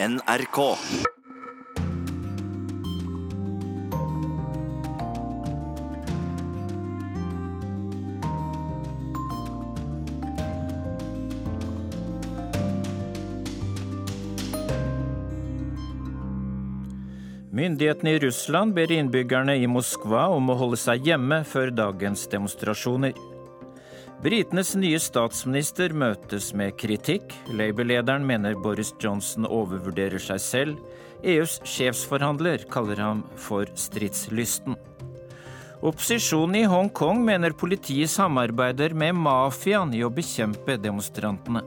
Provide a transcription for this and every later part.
NRK. Myndighetene i Russland ber innbyggerne i Moskva om å holde seg hjemme før dagens demonstrasjoner. Britenes nye statsminister møtes med kritikk. Labour-lederen mener Boris Johnson overvurderer seg selv. EUs sjefsforhandler kaller ham for stridslysten. Opposisjonen i Hongkong mener politiet samarbeider med mafiaen i å bekjempe demonstrantene.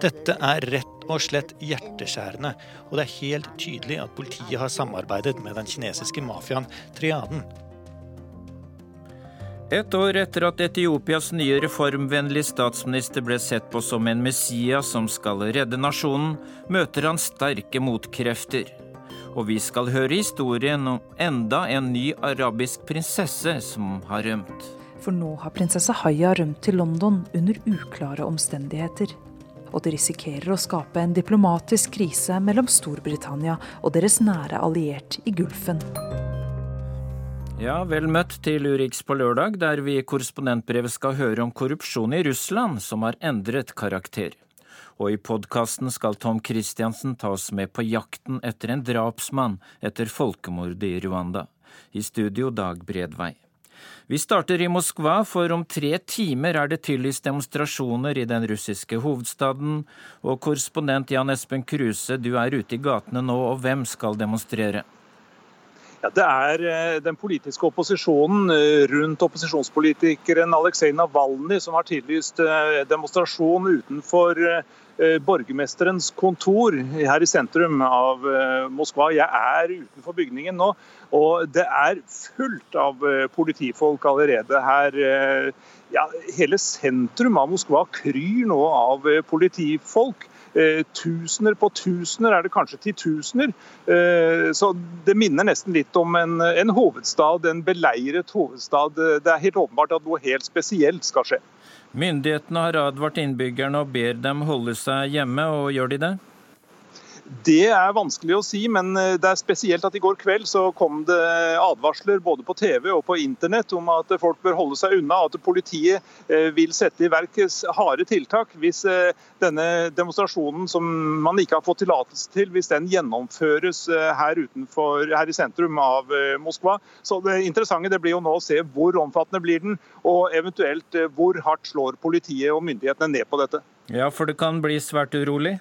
Dette er rett og slett hjerteskjærende, og det er helt tydelig at politiet har samarbeidet med den kinesiske mafiaen Triaden. Et år etter at Etiopias nye reformvennlige statsminister ble sett på som en Messias som skal redde nasjonen, møter han sterke motkrefter. Og vi skal høre historien om enda en ny arabisk prinsesse som har rømt. For nå har prinsesse Haya rømt til London under uklare omstendigheter. Og det risikerer å skape en diplomatisk krise mellom Storbritannia og deres nære alliert i Gulfen. Ja, vel møtt til Urix på lørdag, der vi i korrespondentbrevet skal høre om korrupsjon i Russland som har endret karakter. Og i podkasten skal Tom Christiansen ta oss med på jakten etter en drapsmann etter folkemordet i Rwanda. I studio Dag Bredvei. Vi starter i Moskva, for om tre timer er det tillyst demonstrasjoner i den russiske hovedstaden. Og korrespondent Jan Espen Kruse, du er ute i gatene nå, og hvem skal demonstrere? Ja, det er eh, den politiske opposisjonen eh, rundt opposisjonspolitikeren Aleksej Navalny som har tillyst eh, demonstrasjon utenfor borgermesterens kontor her i sentrum av Moskva. Jeg er utenfor bygningen nå, og det er fullt av politifolk allerede her. Ja, hele sentrum av Moskva kryr nå av politifolk. Eh, tusener på tusener, er det kanskje titusener. Eh, så det minner nesten litt om en, en hovedstad, en beleiret hovedstad. Det er helt åpenbart at noe helt spesielt skal skje. Myndighetene har advart innbyggerne og ber dem holde seg hjemme, og gjør de det? Det er vanskelig å si, men eh, det er spesielt at i går kveld så kom det advarsler både på TV og på internett om at folk bør holde seg unna, at politiet eh, vil sette i verk harde tiltak hvis eh, denne demonstrasjonen som man ikke har fått tillatelse til, hvis den gjennomføres her, utenfor, her i sentrum av Moskva. Så Det interessante det blir jo nå å se hvor omfattende blir den, og eventuelt hvor hardt slår politiet og myndighetene ned på dette. Ja, for det kan bli svært urolig?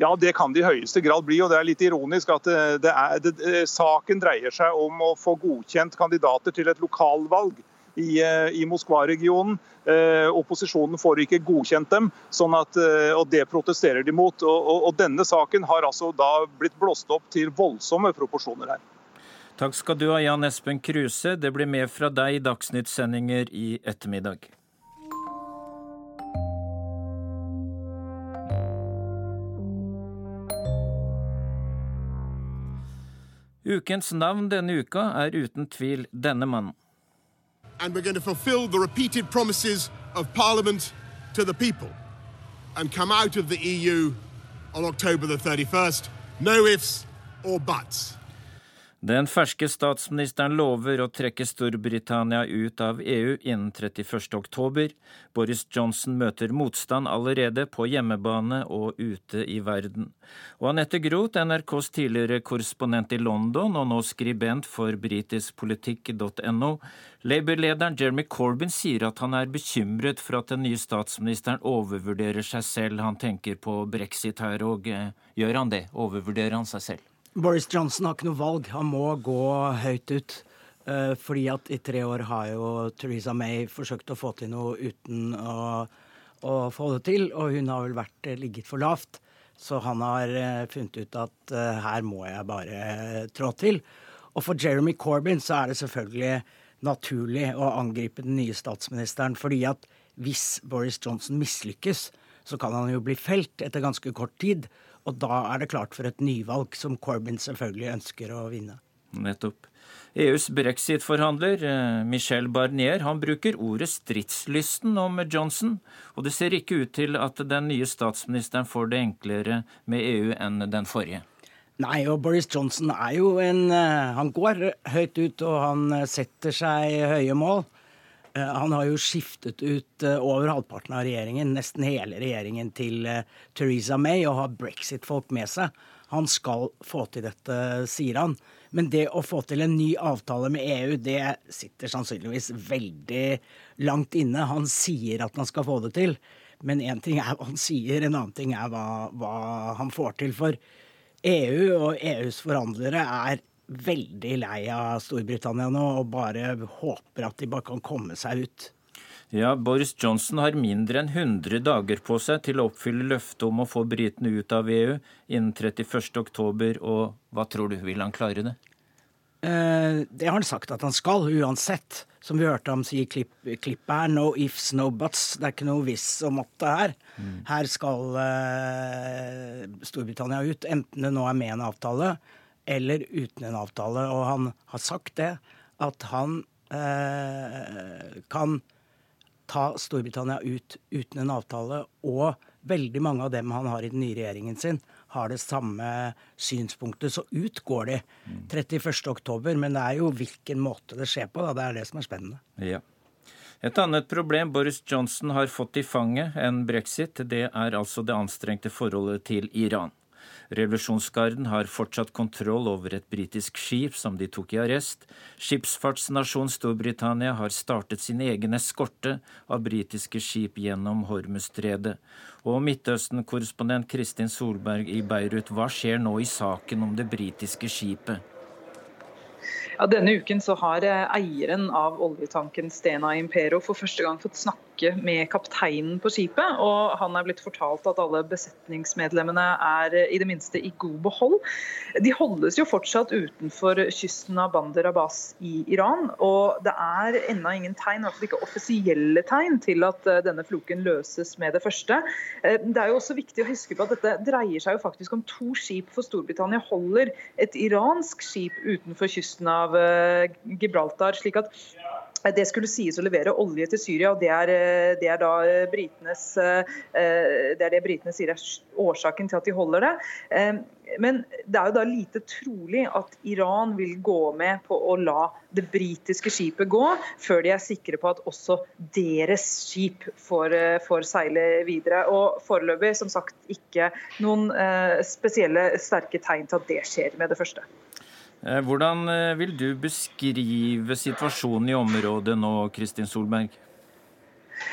Ja, det kan det i høyeste grad bli. og Det er litt ironisk at det, det er, det, eh, saken dreier seg om å få godkjent kandidater til et lokalvalg i, eh, i Moskva-regionen. Eh, opposisjonen får ikke godkjent dem, sånn at, eh, og det protesterer de mot. Og, og, og, Denne saken har altså da blitt blåst opp til voldsomme proporsjoner her. Takk skal du ha, Jan Espen Kruse. Det blir mer fra deg i Dagsnytt-sendinger i ettermiddag. Ukens navn denne uka er uten tvil denne mannen. 31st. No ifs or buts. Den ferske statsministeren lover å trekke Storbritannia ut av EU innen 31. oktober. Boris Johnson møter motstand allerede på hjemmebane og ute i verden. Og Anette Groth, NRKs tidligere korrespondent i London og nå skribent for britiskpolitikk.no. Labour-lederen Jeremy Corbyn sier at han er bekymret for at den nye statsministeren overvurderer seg selv. Han tenker på brexit her, og eh, gjør han det? Overvurderer han seg selv? Boris Johnson har ikke noe valg. Han må gå høyt ut. Uh, fordi at i tre år har jo Theresa May forsøkt å få til noe uten å, å få det til, og hun har vel vært uh, ligget for lavt. Så han har uh, funnet ut at her må jeg bare trå til. Og for Jeremy Corbyn så er det selvfølgelig naturlig å angripe den nye statsministeren, fordi at hvis Boris Johnson mislykkes, så kan han jo bli felt etter ganske kort tid. Og da er det klart for et nyvalg, som Corbyn selvfølgelig ønsker å vinne. Nettopp. EUs brexit-forhandler eh, Michel Barnier han bruker ordet stridslysten om Johnson, og det ser ikke ut til at den nye statsministeren får det enklere med EU enn den forrige. Nei, og Boris Johnson er jo en eh, Han går høyt ut, og han eh, setter seg høye mål. Han har jo skiftet ut over halvparten av regjeringen, nesten hele regjeringen, til Theresa May og har brexit-folk med seg. Han skal få til dette, sier han. Men det å få til en ny avtale med EU, det sitter sannsynligvis veldig langt inne. Han sier at han skal få det til, men én ting er hva han sier, en annen ting er hva, hva han får til. For EU og EUs forhandlere er veldig lei av Storbritannia nå og bare håper at de bare kan komme seg ut. Ja, Boris Johnson har mindre enn 100 dager på seg til å oppfylle løftet om å få britene ut av EU innen 31.10, og hva tror du, vil han klare det? Eh, det har han sagt at han skal, uansett. Som vi hørte ham si i klipp, klippet her, no ifs, no buts. Det er ikke noe hvis og måtte her. Mm. Her skal eh, Storbritannia ut, enten det nå er med en avtale eller uten en avtale. Og han har sagt det, at han eh, kan ta Storbritannia ut uten en avtale. Og veldig mange av dem han har i den nye regjeringen sin, har det samme synspunktet. Så ut går de 31.10, men det er jo hvilken måte det skjer på. Da. Det er det som er spennende. Ja. Et annet problem Boris Johnson har fått i fanget enn brexit, det er altså det anstrengte forholdet til Iran. Revolusjonsgarden har fortsatt kontroll over et britisk skip som de tok i arrest. Skipsfartsnasjonen Storbritannia har startet sin egen eskorte av britiske skip gjennom Hormuzstredet. Og Midtøsten-korrespondent Kristin Solberg i Beirut, hva skjer nå i saken om det britiske skipet? Ja, denne uken har eh, eieren av oljetanken Stena Impero for første gang fått snakke snakke med kapteinen på skipet. og Han er blitt fortalt at alle besetningsmedlemmene er i det minste i god behold. De holdes jo fortsatt utenfor kysten av Bandar Abbas i Iran. og Det er ennå ingen tegn, i hvert fall ikke offisielle tegn, til at eh, denne floken løses med det første. Eh, det er jo også viktig å huske på at dette dreier seg jo faktisk om to skip. For Storbritannia holder et iransk skip utenfor kysten av eh, Gibraltar. slik at det skulle sies å levere olje til Syria, og det er, eh, det er eh, britenes eh, Det er det britene sier er årsaken til at de holder det. Men det er jo da lite trolig at Iran vil gå med på å la det britiske skipet gå, før de er sikre på at også deres skip får, får seile videre. Og foreløpig som sagt ikke noen spesielle sterke tegn til at det skjer med det første. Eh, hvordan eh, vil du beskrive situasjonen i området nå, Kristin Solberg?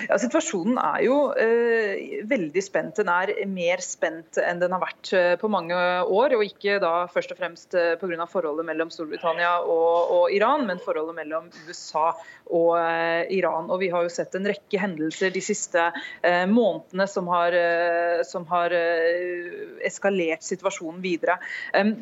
Ja, Situasjonen er jo eh, veldig spent. Den er mer spent enn den har vært eh, på mange år. Og ikke da først og fremst eh, pga. forholdet mellom Storbritannia og, og, Iran, men forholdet mellom USA og eh, Iran. Og Vi har jo sett en rekke hendelser de siste eh, månedene som har, eh, som har eskalert situasjonen videre.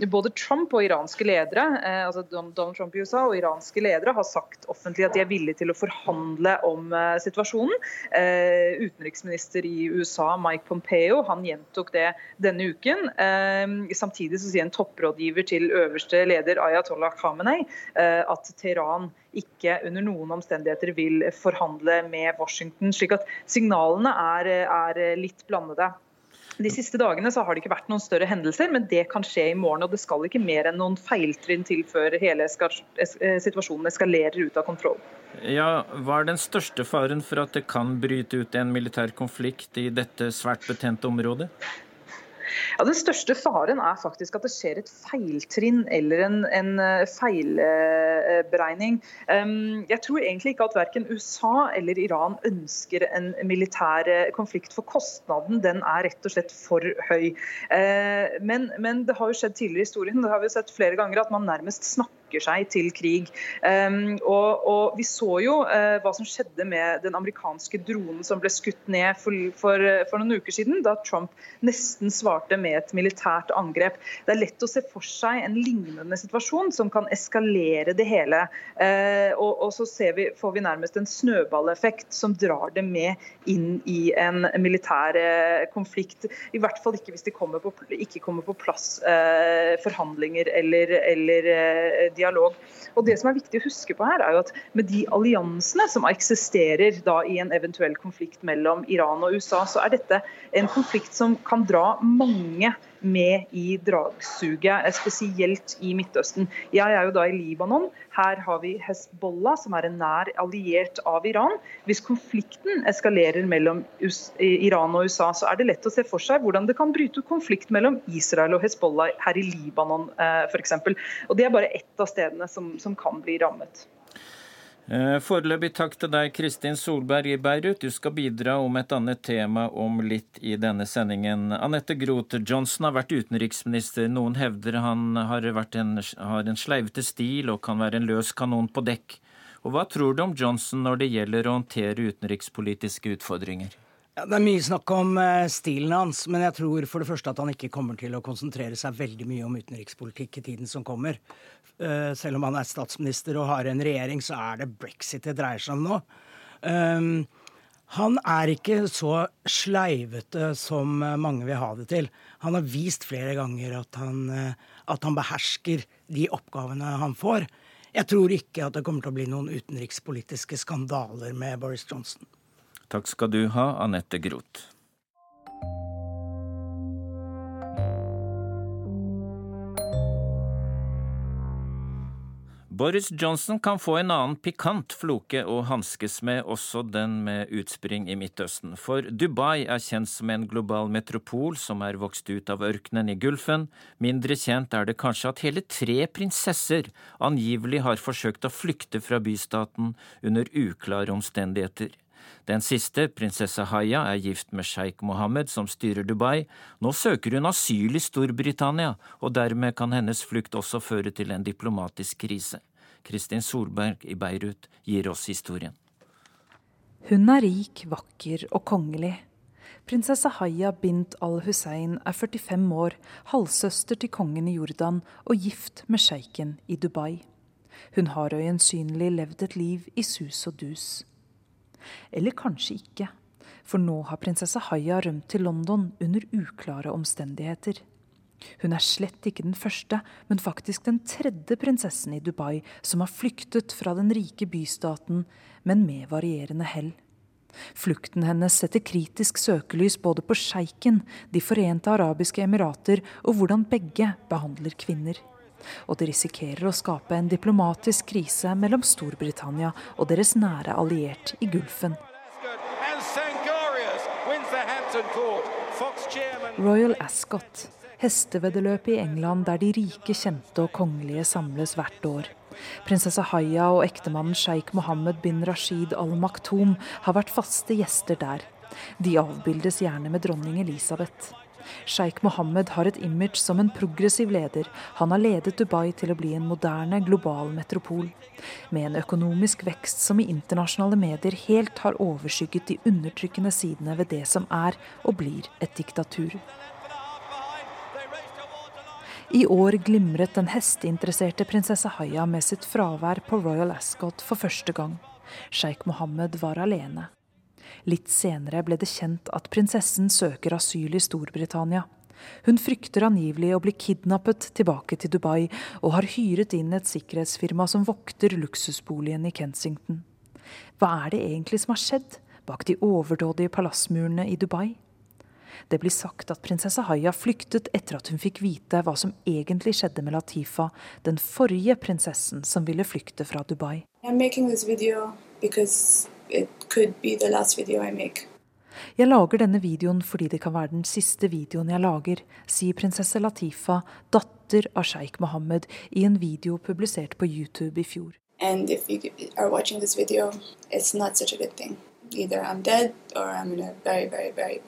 både Trump og iranske ledere, altså Donald Trump i USA og iranske ledere har sagt offentlig at de er villige til å forhandle om situasjonen. Eh, utenriksminister i USA, Mike Pompeo, han gjentok det denne uken. Eh, samtidig så sier en topprådgiver til øverste leder Ayatollah Khamenei eh, at Teheran ikke under noen omstendigheter vil forhandle med Washington. slik at signalene er, er litt blandede. De siste dagene så har det ikke vært noen større hendelser, men det kan skje i morgen. og Det skal ikke mer enn noen feiltrinn til før hele situasjonen eskalerer ut av kontroll. Ja, Hva er den største faren for at det kan bryte ut en militær konflikt i dette svært betente området? Ja, Den største faren er faktisk at det skjer et feiltrinn eller en, en eh, feilberegning. Jeg tror egentlig ikke at verken USA eller Iran ønsker en militær eh, konflikt, for kostnaden den er rett og slett for høy. Eh, men, men det har jo skjedd tidligere i historien, det har vi sett flere ganger, at man nærmest snakker seg til krig. Um, og, og, Vi så jo uh, hva som skjedde med den amerikanske dronen som ble skutt ned for, for, for, noen uker siden, da Trump nesten svarte med et militært angrep. Det er lett å se for seg en lignende situasjon som kan eskalere det hele. Eh, og, og så vi, får vi nærmest en snøballeffekt som drar det med inn i en militær eh, konflikt. I hvert fall ikke hvis det kommer på, ikke kommer på plass eh, forhandlinger eller, eller dialog. Og det som er viktig å huske på her, er jo at med de alliansene som eksisterer da i en eventuell konflikt mellom Iran og USA, så er dette en konflikt som kan dra mange med i dragsuget, spesielt i Midtøsten. Jeg er jo da i Libanon. Her har vi Hezbollah, som er en nær alliert av Iran. Hvis konflikten eskalerer mellom Iran og USA, så er det lett å se for seg hvordan det kan bryte konflikt mellom Israel og Hezbollah her i Libanon eh, f.eks. Og det er bare ett av stedene som, som kan bli rammet. Eh, foreløpig takk til deg, Kristin Solberg i Beirut. Du skal bidra om et annet tema om litt i denne sendingen. Anette Groth Johnson har vært utenriksminister. Noen hevder han har, en, har en sleivete stil og kan være en løs kanon på dekk. Og Hva tror du om Johnson når det gjelder å håndtere utenrikspolitiske utfordringer? Ja, det er mye snakk om uh, stilen hans, men jeg tror for det første at han ikke kommer til å konsentrere seg veldig mye om utenrikspolitikk i tiden som kommer. Uh, selv om han er statsminister og har en regjering, så er det brexit det dreier seg om nå. Um, han er ikke så sleivete som mange vil ha det til. Han har vist flere ganger at han, at han behersker de oppgavene han får. Jeg tror ikke at det kommer til å bli noen utenrikspolitiske skandaler med Boris Johnson. Takk skal du ha, Anette Groth. Boris Johnson kan få en annen pikant floke å hanskes med, også den med utspring i Midtøsten. For Dubai er kjent som en global metropol som er vokst ut av ørkenen i Gulfen. Mindre kjent er det kanskje at hele tre prinsesser angivelig har forsøkt å flykte fra bystaten under uklare omstendigheter. Den siste, prinsesse Haya, er gift med sjeik Mohammed, som styrer Dubai. Nå søker hun asyl i Storbritannia, og dermed kan hennes flukt også føre til en diplomatisk krise. Kristin Solberg i Beirut gir oss historien. Hun er rik, vakker og kongelig. Prinsesse Haya bint al-Hussein er 45 år, halvsøster til kongen i Jordan og gift med sjeiken i Dubai. Hun har øyensynlig levd et liv i sus og dus. Eller kanskje ikke, for nå har prinsesse Haya rømt til London under uklare omstendigheter. Hun er slett ikke den første, men faktisk den tredje prinsessen i Dubai som har flyktet fra den rike bystaten, men med varierende hell. Flukten hennes setter kritisk søkelys både på sjeiken, De forente arabiske emirater og hvordan begge behandler kvinner og det risikerer å skape en diplomatisk krise mellom Storbritannia og deres nære alliert i Gulfen. Royal Ascot, hesteveddeløpet i England der de rike, kjente og kongelige samles hvert år. Prinsesse Haya og ektemannen sjeik Mohammed bin Rashid al Maktoum har vært faste gjester der. De avbildes gjerne med dronning Elisabeth. Sjeik Mohammed har et image som en progressiv leder. Han har ledet Dubai til å bli en moderne, global metropol. Med en økonomisk vekst som i internasjonale medier helt har overskygget de undertrykkende sidene ved det som er og blir et diktatur. I år glimret den hesteinteresserte prinsesse Haya med sitt fravær på Royal Ascot for første gang. Sjeik Mohammed var alene. Litt senere ble det kjent at prinsessen søker asyl i Storbritannia. Hun frykter angivelig å bli kidnappet tilbake til Dubai, og har hyret inn et sikkerhetsfirma som vokter luksusboligen i Kensington. Hva er det egentlig som har skjedd bak de overdådige palassmurene i Dubai? Det blir sagt at prinsesse Haya flyktet etter at hun fikk vite hva som egentlig skjedde med Latifa, den forrige prinsessen som ville flykte fra Dubai. I'm making this video because jeg lager denne videoen fordi det kan være den siste videoen jeg lager, sier prinsesse Latifa, datter av sjeik Mohammed, i en video publisert på YouTube i fjor. Video, very, very, very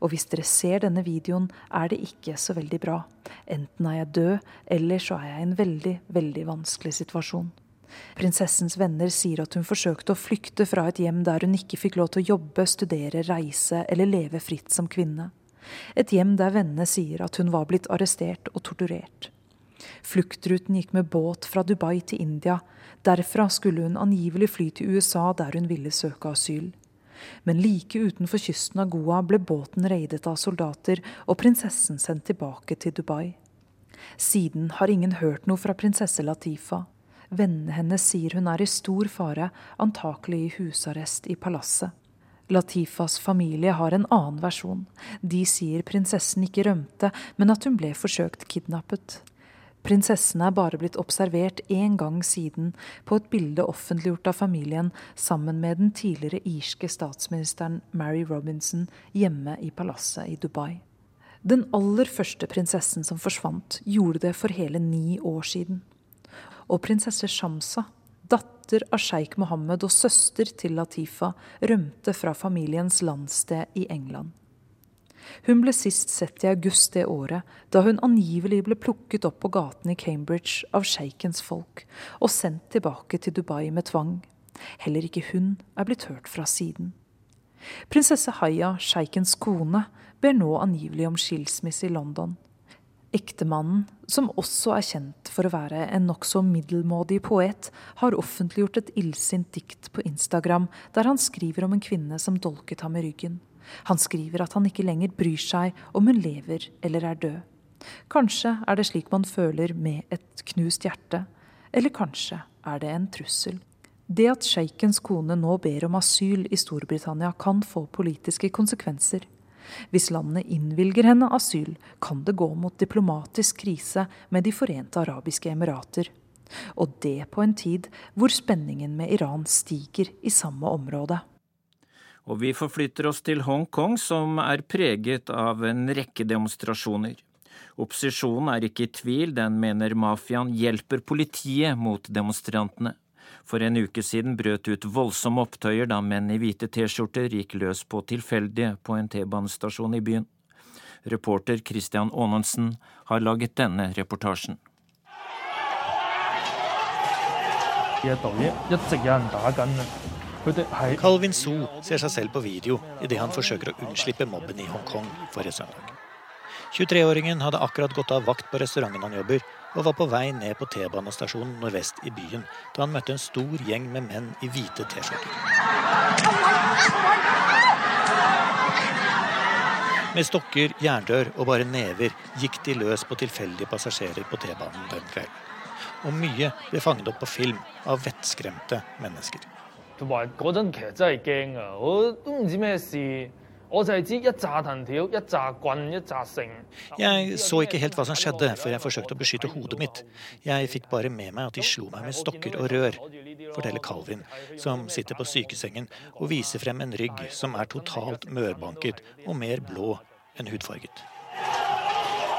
Og hvis dere ser denne videoen, er det ikke så veldig bra. Enten er jeg død, eller så er jeg i en veldig, veldig vanskelig situasjon. Prinsessens venner sier at hun forsøkte å flykte fra et hjem der hun ikke fikk lov til å jobbe, studere, reise eller leve fritt som kvinne. Et hjem der vennene sier at hun var blitt arrestert og torturert. Fluktruten gikk med båt fra Dubai til India. Derfra skulle hun angivelig fly til USA, der hun ville søke asyl. Men like utenfor kysten av Goa ble båten raidet av soldater og prinsessen sendt tilbake til Dubai. Siden har ingen hørt noe fra prinsesse Latifa. Vennene hennes sier hun er i stor fare, antakelig i husarrest i palasset. Latifas familie har en annen versjon. De sier prinsessen ikke rømte, men at hun ble forsøkt kidnappet. Prinsessen er bare blitt observert én gang siden, på et bilde offentliggjort av familien sammen med den tidligere irske statsministeren Mary Robinson hjemme i palasset i Dubai. Den aller første prinsessen som forsvant, gjorde det for hele ni år siden og prinsesse Shamsa, datter av sjeik Mohammed og søster til Latifa, rømte fra familiens landsted i England. Hun ble sist sett i august det året, da hun angivelig ble plukket opp på gaten i Cambridge av sjeikens folk og sendt tilbake til Dubai med tvang. Heller ikke hun er blitt hørt fra siden. Prinsesse Haya, sjeikens kone, ber nå angivelig om skilsmisse i London. Ektemannen, som også er kjent for å være en nokså middelmådig poet, har offentliggjort et illsint dikt på Instagram der han skriver om en kvinne som dolket ham i ryggen. Han skriver at han ikke lenger bryr seg om hun lever eller er død. Kanskje er det slik man føler med et knust hjerte, eller kanskje er det en trussel. Det at sjeikens kone nå ber om asyl i Storbritannia kan få politiske konsekvenser. Hvis landet innvilger henne asyl, kan det gå mot diplomatisk krise med De forente arabiske emirater. Og det på en tid hvor spenningen med Iran stiger i samme område. Og vi forflytter oss til Hongkong, som er preget av en rekke demonstrasjoner. Opposisjonen er ikke i tvil, den mener mafiaen hjelper politiet mot demonstrantene. For en uke siden brøt ut voldsomme opptøyer da menn i hvite T-skjorter gikk løs på tilfeldige på en T-banestasjon i byen. Reporter Christian Aanensen har laget denne reportasjen. Calvin Su ser seg selv på video idet han forsøker å unnslippe mobben i Hongkong forrige søndag. 23-åringen hadde akkurat gått av vakt på restauranten han jobber, og var på vei ned på T-banestasjonen nordvest i byen da han møtte en stor gjeng med menn i hvite T-skjorter. Med stokker, jerndør og bare never gikk de løs på tilfeldige passasjerer på T-banen den kvelden. Og mye ble fanget opp på film av vettskremte mennesker. Det var 嗰阵其实真系惊啊！我都唔知咩事。jeg så ikke helt hva som skjedde, før jeg forsøkte å beskytte hodet mitt. Jeg fikk bare med meg at de slo meg med stokker og rør, forteller Calvin, som sitter på sykesengen og viser frem en rygg som er totalt mørbanket og mer blå enn hudfarget.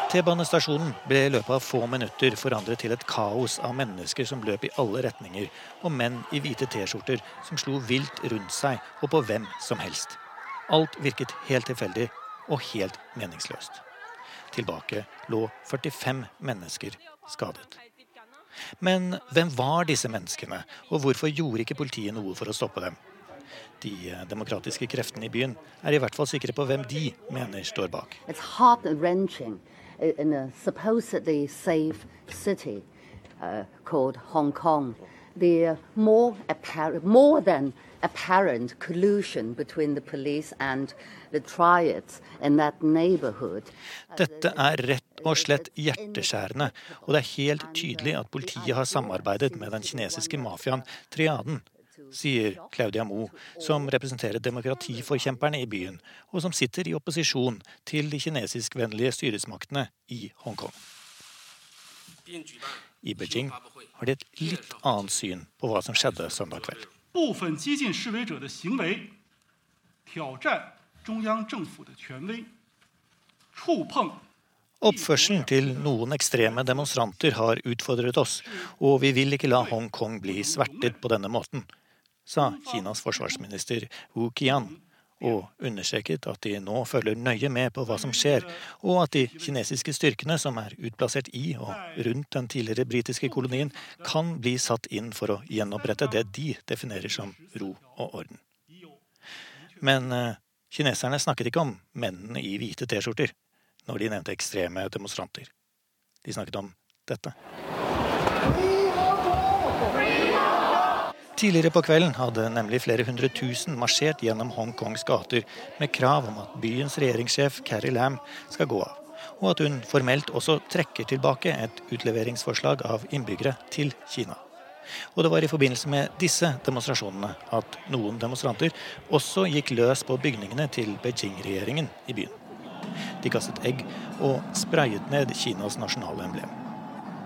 T-banestasjonen ble i løpet av få minutter forandret til et kaos av mennesker som løp i alle retninger, og menn i hvite T-skjorter som slo vilt rundt seg og på hvem som helst. Alt virket helt tilfeldig og helt meningsløst. Tilbake lå 45 mennesker skadet. Men hvem var disse menneskene, og hvorfor gjorde ikke politiet noe for å stoppe dem? De demokratiske kreftene i byen er i hvert fall sikre på hvem de mener står bak. In a supposedly safe city uh, called Hong Kong, the more, apparent, more than apparent collusion between the police and the triads in that neighborhood. Dette er rett og slett hjerteskjærende, og det er helt tydelig at politiet har samarbeidet med den kinesiske mafiaen Triaden, sier Claudia Mo, som representerer demokratiforkjemperne i byen, og som sitter i opposisjon til de kinesiskvennlige styresmaktene i Hongkong i Beijing har de et litt annet syn på hva som skjedde søndag kveld. Oppførselen til noen ekstreme demonstranter har utfordret oss, og vi vil ikke la Hongkong bli svertet på denne måten, sa Kinas forsvarsminister Wu Qian og understreket at de nå følger nøye med på hva som skjer, og at de kinesiske styrkene som er utplassert i og rundt den tidligere britiske kolonien, kan bli satt inn for å gjenopprette det de definerer som ro og orden. Men eh, Kineserne snakket ikke om mennene i hvite T-skjorter når de nevnte ekstreme demonstranter. De snakket om dette. Tidligere på kvelden hadde nemlig flere hundre tusen marsjert gjennom Hongkongs gater med krav om at byens regjeringssjef Carrie Lam skal gå av, og at hun formelt også trekker tilbake et utleveringsforslag av innbyggere til Kina. Og det var i forbindelse med disse demonstrasjonene at noen demonstranter også gikk løs på bygningene til Beijing-regjeringen i byen. De kastet egg og sprayet ned Kinas nasjonale emblem.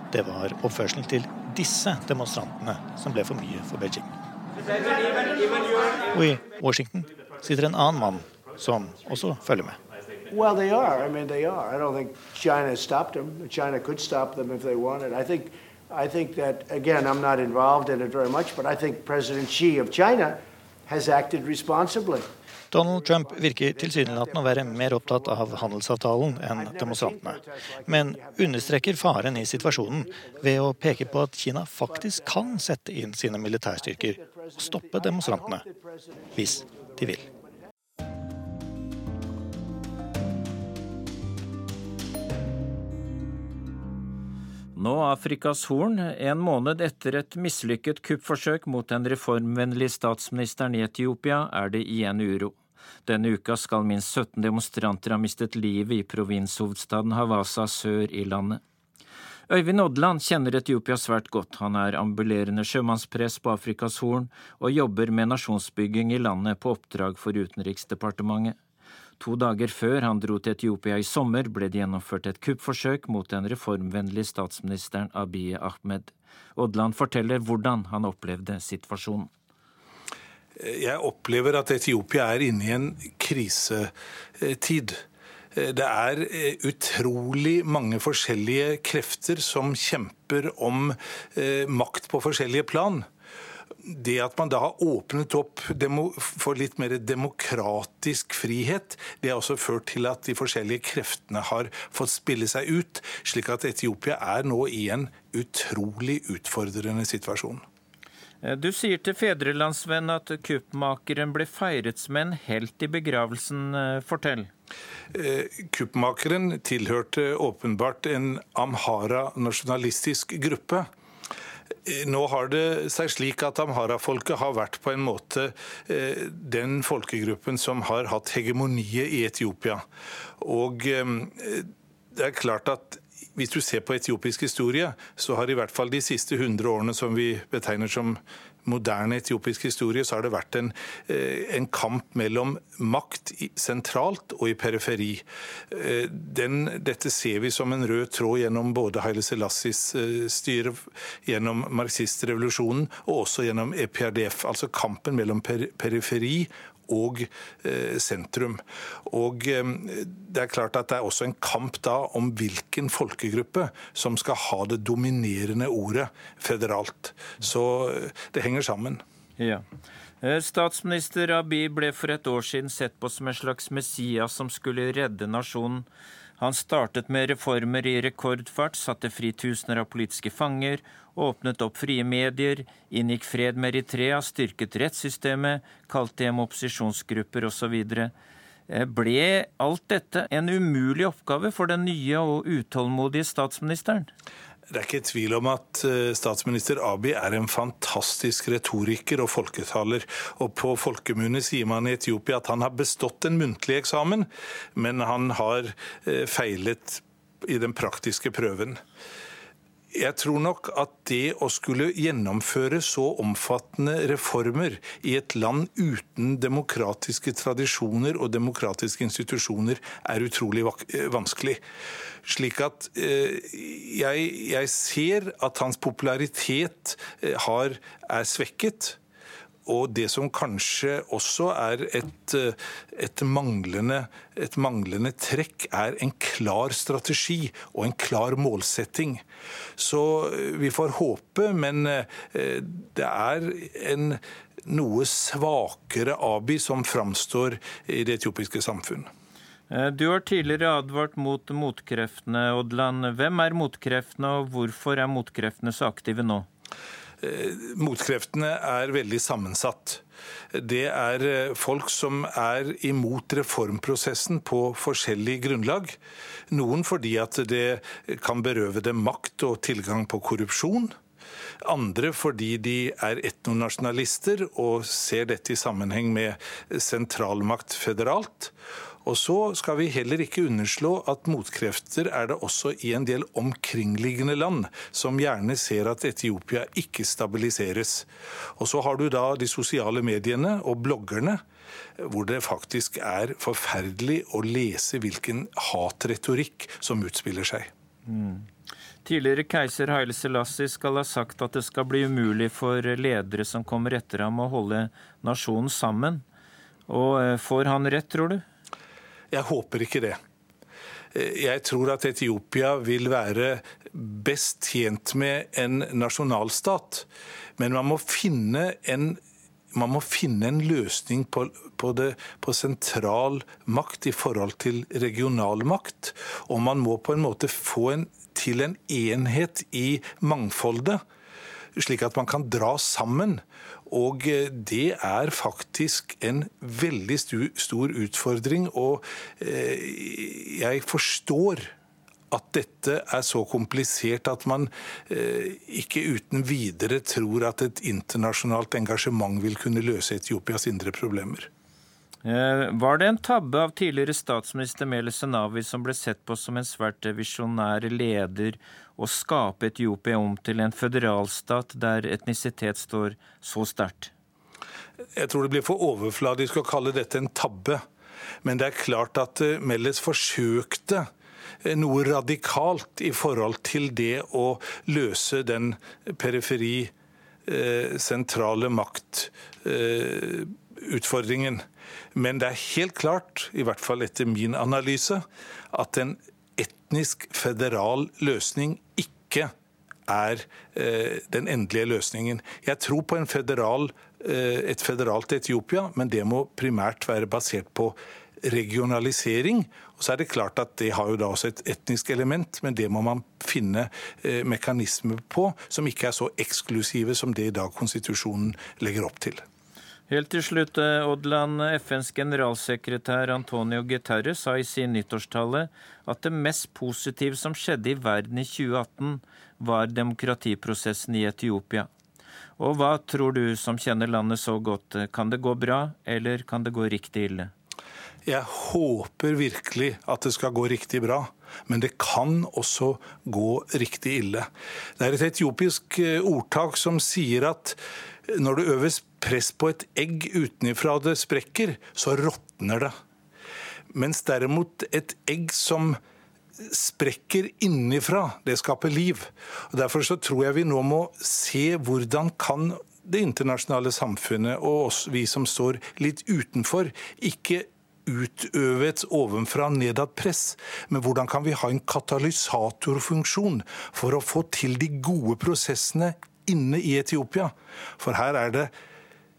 Det var oppførselen til disse demonstrantene som ble for mye for Beijing. Og i Washington sitter en annen mann som også følger med. Well, they are. I mean, they are. I don't think China stopped them. China could stop them if they wanted. I think, I think that again, I'm not involved in it very much, but I think President Xi of China has acted responsibly. Donald Trump virker tilsynelatende å være mer opptatt av handelsavtalen enn demonstrantene, men understreker faren i situasjonen ved å peke på at Kina faktisk kan sette inn sine militærstyrker og stoppe demonstrantene, hvis de vil. Nå Afrikas Horn, en måned etter et mislykket kuppforsøk mot den reformvennlige statsministeren i Etiopia, er det igjen uro. Denne uka skal minst 17 demonstranter ha mistet livet i provinshovedstaden Havasa sør i landet. Øyvind Odland kjenner Etiopia svært godt. Han er ambulerende sjømannspress på Afrikas Horn og jobber med nasjonsbygging i landet på oppdrag for Utenriksdepartementet. To dager før han dro til Etiopia i sommer, ble det gjennomført et kuppforsøk mot den reformvennlige statsministeren Abiy Ahmed. Odland forteller hvordan han opplevde situasjonen. Jeg opplever at Etiopia er inne i en krisetid. Det er utrolig mange forskjellige krefter som kjemper om makt på forskjellige plan det at man da har åpnet opp for litt mer demokratisk frihet, det har også ført til at de forskjellige kreftene har fått spille seg ut, slik at Etiopia er nå i en utrolig utfordrende situasjon. Eh, du sier til Fedrelandsvenn at kuppmakeren ble feiret som en helt i begravelsen. Eh, fortell. Eh, kuppmakeren tilhørte åpenbart en amhara-nasjonalistisk gruppe. Nå har det seg slik at Amhara-folket har vært på en måte eh, den folkegruppen som har hatt hegemoniet i Etiopia. Og eh, det er klart at hvis du ser på etiopisk historie, så har i hvert fall de siste 100 årene som vi betegner som moderne etiopisk historie så har det vært en, eh, en kamp mellom makt sentralt og i periferi. Eh, den, dette ser vi som en rød tråd gjennom både Haile Selassies eh, styre, gjennom marxistrevolusjonen og også gjennom EPRDF. Altså kampen mellom periferi og eh, sentrum. Og eh, Det er klart at det er også en kamp da om hvilken folkegruppe som skal ha det dominerende ordet federalt. Så eh, det henger sammen. Ja. Statsminister Abiy ble for et år siden sett på som en slags Messias som skulle redde nasjonen. Han startet med reformer i rekordfart, satte fri tusener av politiske fanger åpnet opp frie medier, inngikk fred med Eritrea, styrket rettssystemet, kalte hjem opposisjonsgrupper osv. Eh, ble alt dette en umulig oppgave for den nye og utålmodige statsministeren? Det er ikke tvil om at eh, statsminister Abiy er en fantastisk retoriker og folketaler. Og på folkemunne sier man i Etiopia at han har bestått en muntlig eksamen, men han har eh, feilet i den praktiske prøven. Jeg tror nok at det å skulle gjennomføre så omfattende reformer i et land uten demokratiske tradisjoner og demokratiske institusjoner er utrolig vanskelig. Slik at eh, jeg, jeg ser at hans popularitet eh, har, er svekket. Og det som kanskje også er et, eh, et, manglende, et, manglende, trekk, er en klar strategi og en klar målsetting. Så vi får håpe, men det er en noe svakere Abi som framstår i det etiopiske samfunn. Du har tidligere advart mot motkreftene, Odland. Hvem er motkreftene, og hvorfor er motkreftene så aktive nå? Motkreftene er veldig sammensatt. Det er folk som er imot reformprosessen på forskjellig grunnlag. Noen fordi at det kan berøve dem makt og tilgang på korrupsjon. Andre fordi de er etnonasjonalister og ser dette i sammenheng med sentralmakt føderalt. Og så skal vi heller ikke underslå at motkrefter er det også i en del omkringliggende land, som gjerne ser at Etiopia ikke stabiliseres. Og så har du da de sosiale mediene og bloggerne hvor det faktisk er forferdelig å lese hvilken hatretorikk som utspiller seg. Mm. Tidligere keiser Haile Selassie skal ha sagt at det skal bli umulig for ledere som kommer etter ham å holde nasjonen sammen. Og eh, får han rett, tror du? Jeg håper ikke det. Jeg tror at Etiopia vil være best tjent med en nasjonalstat. Men man må finne en, må finne en løsning på, på, det, på, sentral makt i forhold til regional makt. Og man må på en måte få en, til en enhet i mangfoldet, slik at man kan dra sammen. Og eh, det er faktisk en veldig stor utfordring. Og eh, jeg forstår at dette er så komplisert at man eh, ikke uten videre tror at et internasjonalt engasjement vil kunne løse Etiopias indre problemer. Var det en tabbe av tidligere statsminister Meles Zenawi, som ble sett på som en svært visjonær leder å skape Etiopia om til en føderalstat der etnisitet står så sterkt? Jeg tror det blir for overfladisk å kalle dette en tabbe. Men det er klart at eh, Melles forsøkte eh, noe radikalt i forhold til det å løse den periferi, eh, sentrale maktutfordringen. Men det er helt klart, i hvert fall etter min analyse, at en etnisk federal løsning ikke er eh, den endelige løsningen. Jeg tror på federal, eh, et federalt Etiopia, men det må primært være basert på regionalisering. Og så er det klart at Det har jo da også et etnisk element, men det må man finne eh, mekanismer på som ikke er så eksklusive som det i dag konstitusjonen legger opp til. Helt til slutt, eh, Odland. FNs generalsekretær Antonio Guterres sa i sin nyttårstale at det mest positive som skjedde i verden i 2018, var demokratiprosessen i Etiopia. Og hva tror du, som kjenner landet så godt, kan det gå bra, eller kan det gå riktig ille? Jeg håper virkelig at det skal gå riktig bra. Men det kan også gå riktig ille. Det er et etiopisk eh, ordtak som sier at når det øves press på et egg utenfra det sprekker, så råtner det. Mens derimot et egg som sprekker innifra, det skaper liv. Og Derfor så tror jeg vi nå må se hvordan kan det internasjonale samfunnet og oss, vi som står litt utenfor, ikke utøve et ovenfra nedad press, men hvordan kan vi ha en katalysatorfunksjon for å få til de gode prosessene inne i Etiopia? For her er det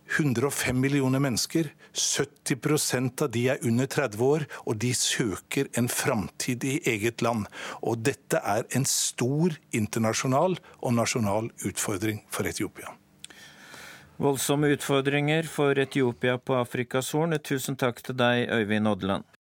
105 millioner mennesker. 70% av de er under 30 år, og de søker en framtid i eget land. Og dette er en stor internasjonal og nasjonal utfordring for Etiopia. Voldsomme utfordringer for Etiopia på Afrikas Horn. Tusen takk til deg, Øyvind Odland.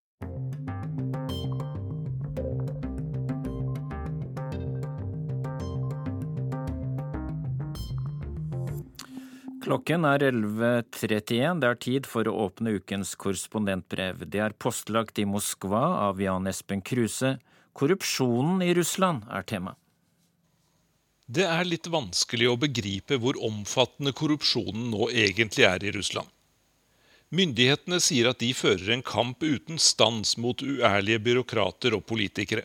Klokken er 11.31. Det er tid for å åpne ukens korrespondentbrev. Det er postlagt i Moskva av Jan Espen Kruse. Korrupsjonen i Russland er tema. Det er litt vanskelig å begripe hvor omfattende korrupsjonen nå egentlig er i Russland. Myndighetene sier at de fører en kamp uten stans mot uærlige byråkrater og politikere.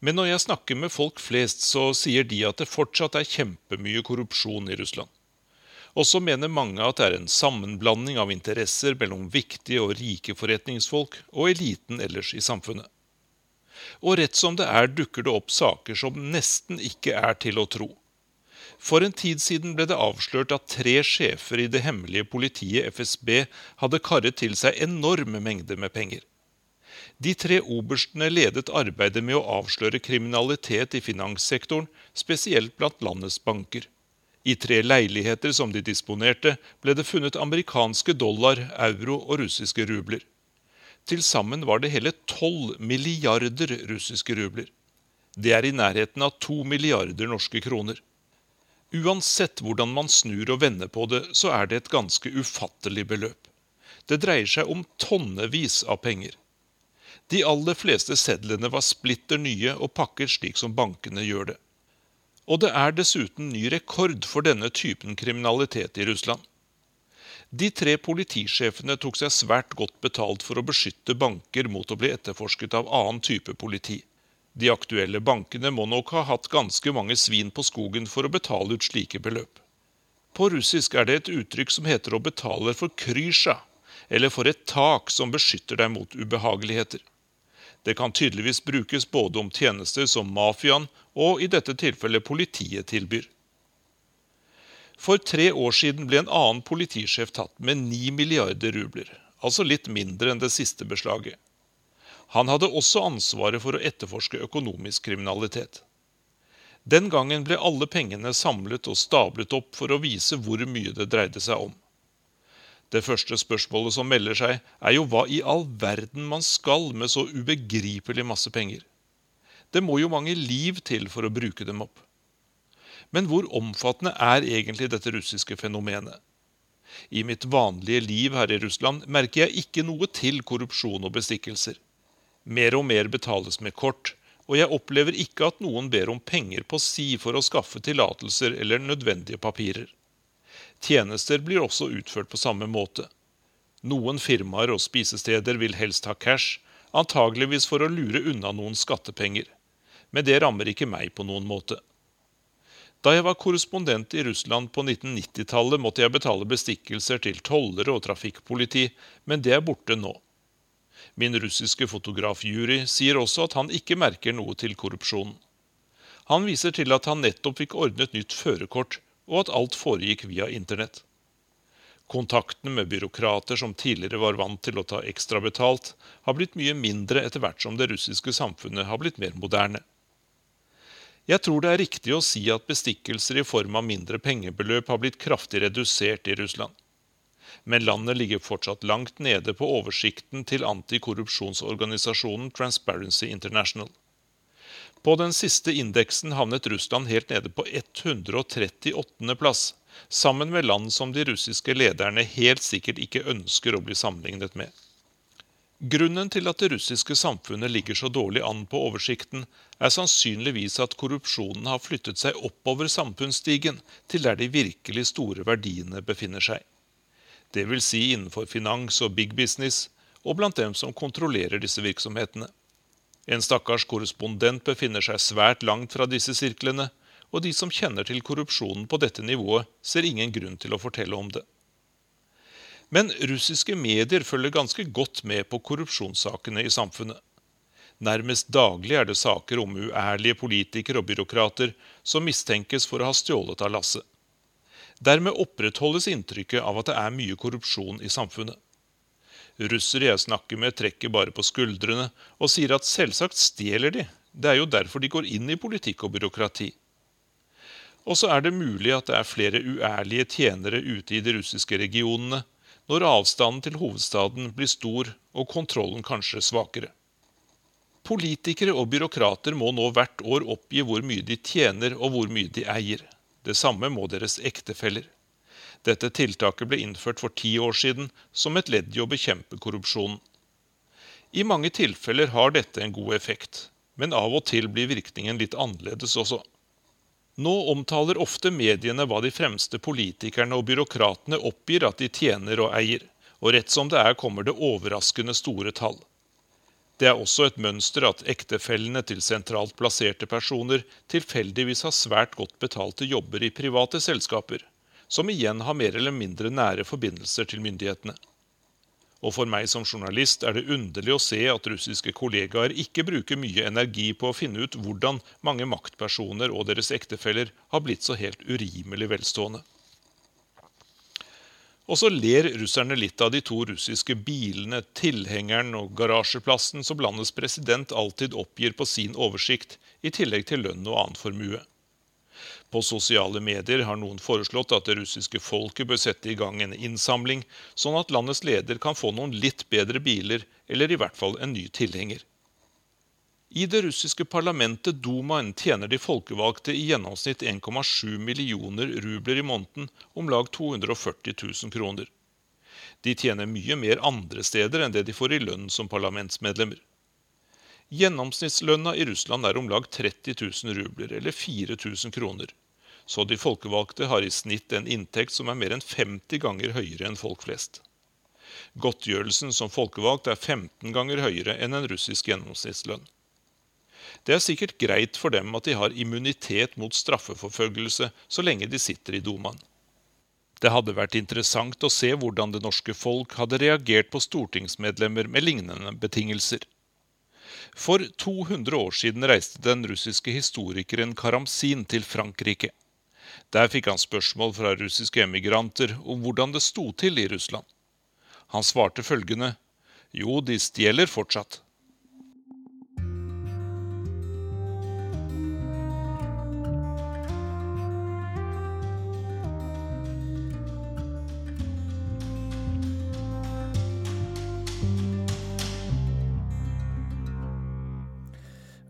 Men når jeg snakker med folk flest, så sier de at det fortsatt er kjempemye korrupsjon i Russland. Og så mener mange at det er en sammenblanding av interesser mellom viktige og rike forretningsfolk og eliten ellers i samfunnet. Og rett som det er, dukker det opp saker som nesten ikke er til å tro. For en tid siden ble det avslørt at tre sjefer i det hemmelige politiet FSB hadde karret til seg enorme mengder med penger. De tre oberstene ledet arbeidet med å avsløre kriminalitet i finanssektoren, spesielt blant landets banker. I tre leiligheter som de disponerte, ble det funnet amerikanske dollar, euro og russiske rubler. Til sammen var det hele tolv milliarder russiske rubler. Det er i nærheten av to milliarder norske kroner. Uansett hvordan man snur og vender på det, så er det et ganske ufattelig beløp. Det dreier seg om tonnevis av penger. De aller fleste sedlene var splitter nye og pakket slik som bankene gjør det. Og det er dessuten ny rekord for denne typen kriminalitet i Russland. De tre politisjefene tok seg svært godt betalt for å beskytte banker mot å bli etterforsket av annen type politi. De aktuelle bankene må nok ha hatt ganske mange svin på skogen for å betale ut slike beløp. På russisk er det et uttrykk som heter å betale for krysja, eller for et tak som beskytter deg mot ubehageligheter. Det kan tydeligvis brukes både om tjenester som mafiaen og i dette tilfellet politiet tilbyr. For tre år siden ble en annen politisjef tatt med ni milliarder rubler, altså litt mindre enn det siste beslaget. Han hadde også ansvaret for å etterforske økonomisk kriminalitet. Den gangen ble alle pengene samlet og stablet opp for å vise hvor mye det dreide seg om. Det første spørsmålet som melder seg, er jo hva i all verden man skal med så ubegripelig masse penger. Det må jo mange liv til for å bruke dem opp. Men hvor omfattende er egentlig dette russiske fenomenet? I mitt vanlige liv her i Russland merker jeg ikke noe til korrupsjon og bestikkelser. Mer og mer betales med kort, og jeg opplever ikke at noen ber om penger på si for å skaffe tillatelser eller nødvendige papirer. Tjenester blir også utført på samme måte. Noen firmaer og spisesteder vil helst ha cash, antageligvis for å lure unna noen skattepenger. Men det rammer ikke meg på noen måte. Da jeg var korrespondent i Russland på 1990-tallet, måtte jeg betale bestikkelser til tollere og trafikkpoliti, men det er borte nå. Min russiske fotograf Juri sier også at han ikke merker noe til korrupsjonen. Han viser til at han nettopp fikk ordnet nytt førerkort, og at alt foregikk via internett. Kontaktene med byråkrater som tidligere var vant til å ta ekstra betalt, har blitt mye mindre etter hvert som det russiske samfunnet har blitt mer moderne. Jeg tror det er riktig å si at bestikkelser i form av mindre pengebeløp har blitt kraftig redusert i Russland. Men landet ligger fortsatt langt nede på oversikten til antikorrupsjonsorganisasjonen Transparency International. På den siste indeksen havnet Russland helt nede på 138. plass, sammen med land som de russiske lederne helt sikkert ikke ønsker å bli sammenlignet med. Grunnen til at det russiske samfunnet ligger så dårlig an på oversikten, er sannsynligvis at korrupsjonen har flyttet seg oppover samfunnsstigen til der de virkelig store verdiene befinner seg. Det vil si innenfor finans og big business, og blant dem som kontrollerer disse virksomhetene. En stakkars korrespondent befinner seg svært langt fra disse sirklene, og de som kjenner til korrupsjonen på dette nivået, ser ingen grunn til å fortelle om det. Men russiske medier følger ganske godt med på korrupsjonssakene i samfunnet. Nærmest daglig er det saker om uærlige politikere og byråkrater som mistenkes for å ha stjålet av lasset. Dermed opprettholdes inntrykket av at det er mye korrupsjon i samfunnet. Russere jeg snakker med, trekker bare på skuldrene og sier at selvsagt stjeler de, det er jo derfor de går inn i politikk og byråkrati. Og så er det mulig at det er flere uærlige tjenere ute i de russiske regionene, når avstanden til hovedstaden blir stor og kontrollen kanskje svakere. Politikere og byråkrater må nå hvert år oppgi hvor mye de tjener og hvor mye de eier. Det samme må deres ektefeller. Dette tiltaket ble innført for ti år siden som et ledd i å bekjempe korrupsjonen. I mange tilfeller har dette en god effekt, men av og til blir virkningen litt annerledes også. Nå omtaler ofte mediene hva de fremste politikerne og byråkratene oppgir at de tjener og eier, og rett som det er kommer det overraskende store tall. Det er også et mønster at ektefellene til sentralt plasserte personer tilfeldigvis har svært godt betalte jobber i private selskaper, som igjen har mer eller mindre nære forbindelser til myndighetene. Og for meg som journalist er det underlig å se at russiske kollegaer ikke bruker mye energi på å finne ut hvordan mange maktpersoner og deres ektefeller har blitt så helt urimelig velstående. Og så ler russerne litt av de to russiske bilene, tilhengeren og garasjeplassen som landets president alltid oppgir på sin oversikt, i tillegg til lønn og annen formue. På sosiale medier har noen foreslått at det russiske folket bør sette i gang en innsamling, sånn at landets leder kan få noen litt bedre biler, eller i hvert fall en ny tilhenger. I det russiske parlamentet Dumaen tjener de folkevalgte i gjennomsnitt 1,7 millioner rubler i måneden, om lag 240 000 kroner. De tjener mye mer andre steder enn det de får i lønn som parlamentsmedlemmer. Gjennomsnittslønna i Russland er om lag 30 000 rubler, eller 4000 kroner. Så de folkevalgte har i snitt en inntekt som er mer enn 50 ganger høyere enn folk flest. Godtgjørelsen som folkevalgt er 15 ganger høyere enn en russisk gjennomsnittslønn. Det er sikkert greit for dem at de har immunitet mot straffeforfølgelse så lenge de sitter i dumaen. Det hadde vært interessant å se hvordan det norske folk hadde reagert på stortingsmedlemmer med lignende betingelser. For 200 år siden reiste den russiske historikeren Karamsin til Frankrike. Der fikk han spørsmål fra russiske emigranter om hvordan det sto til i Russland. Han svarte følgende jo, de stjeler fortsatt.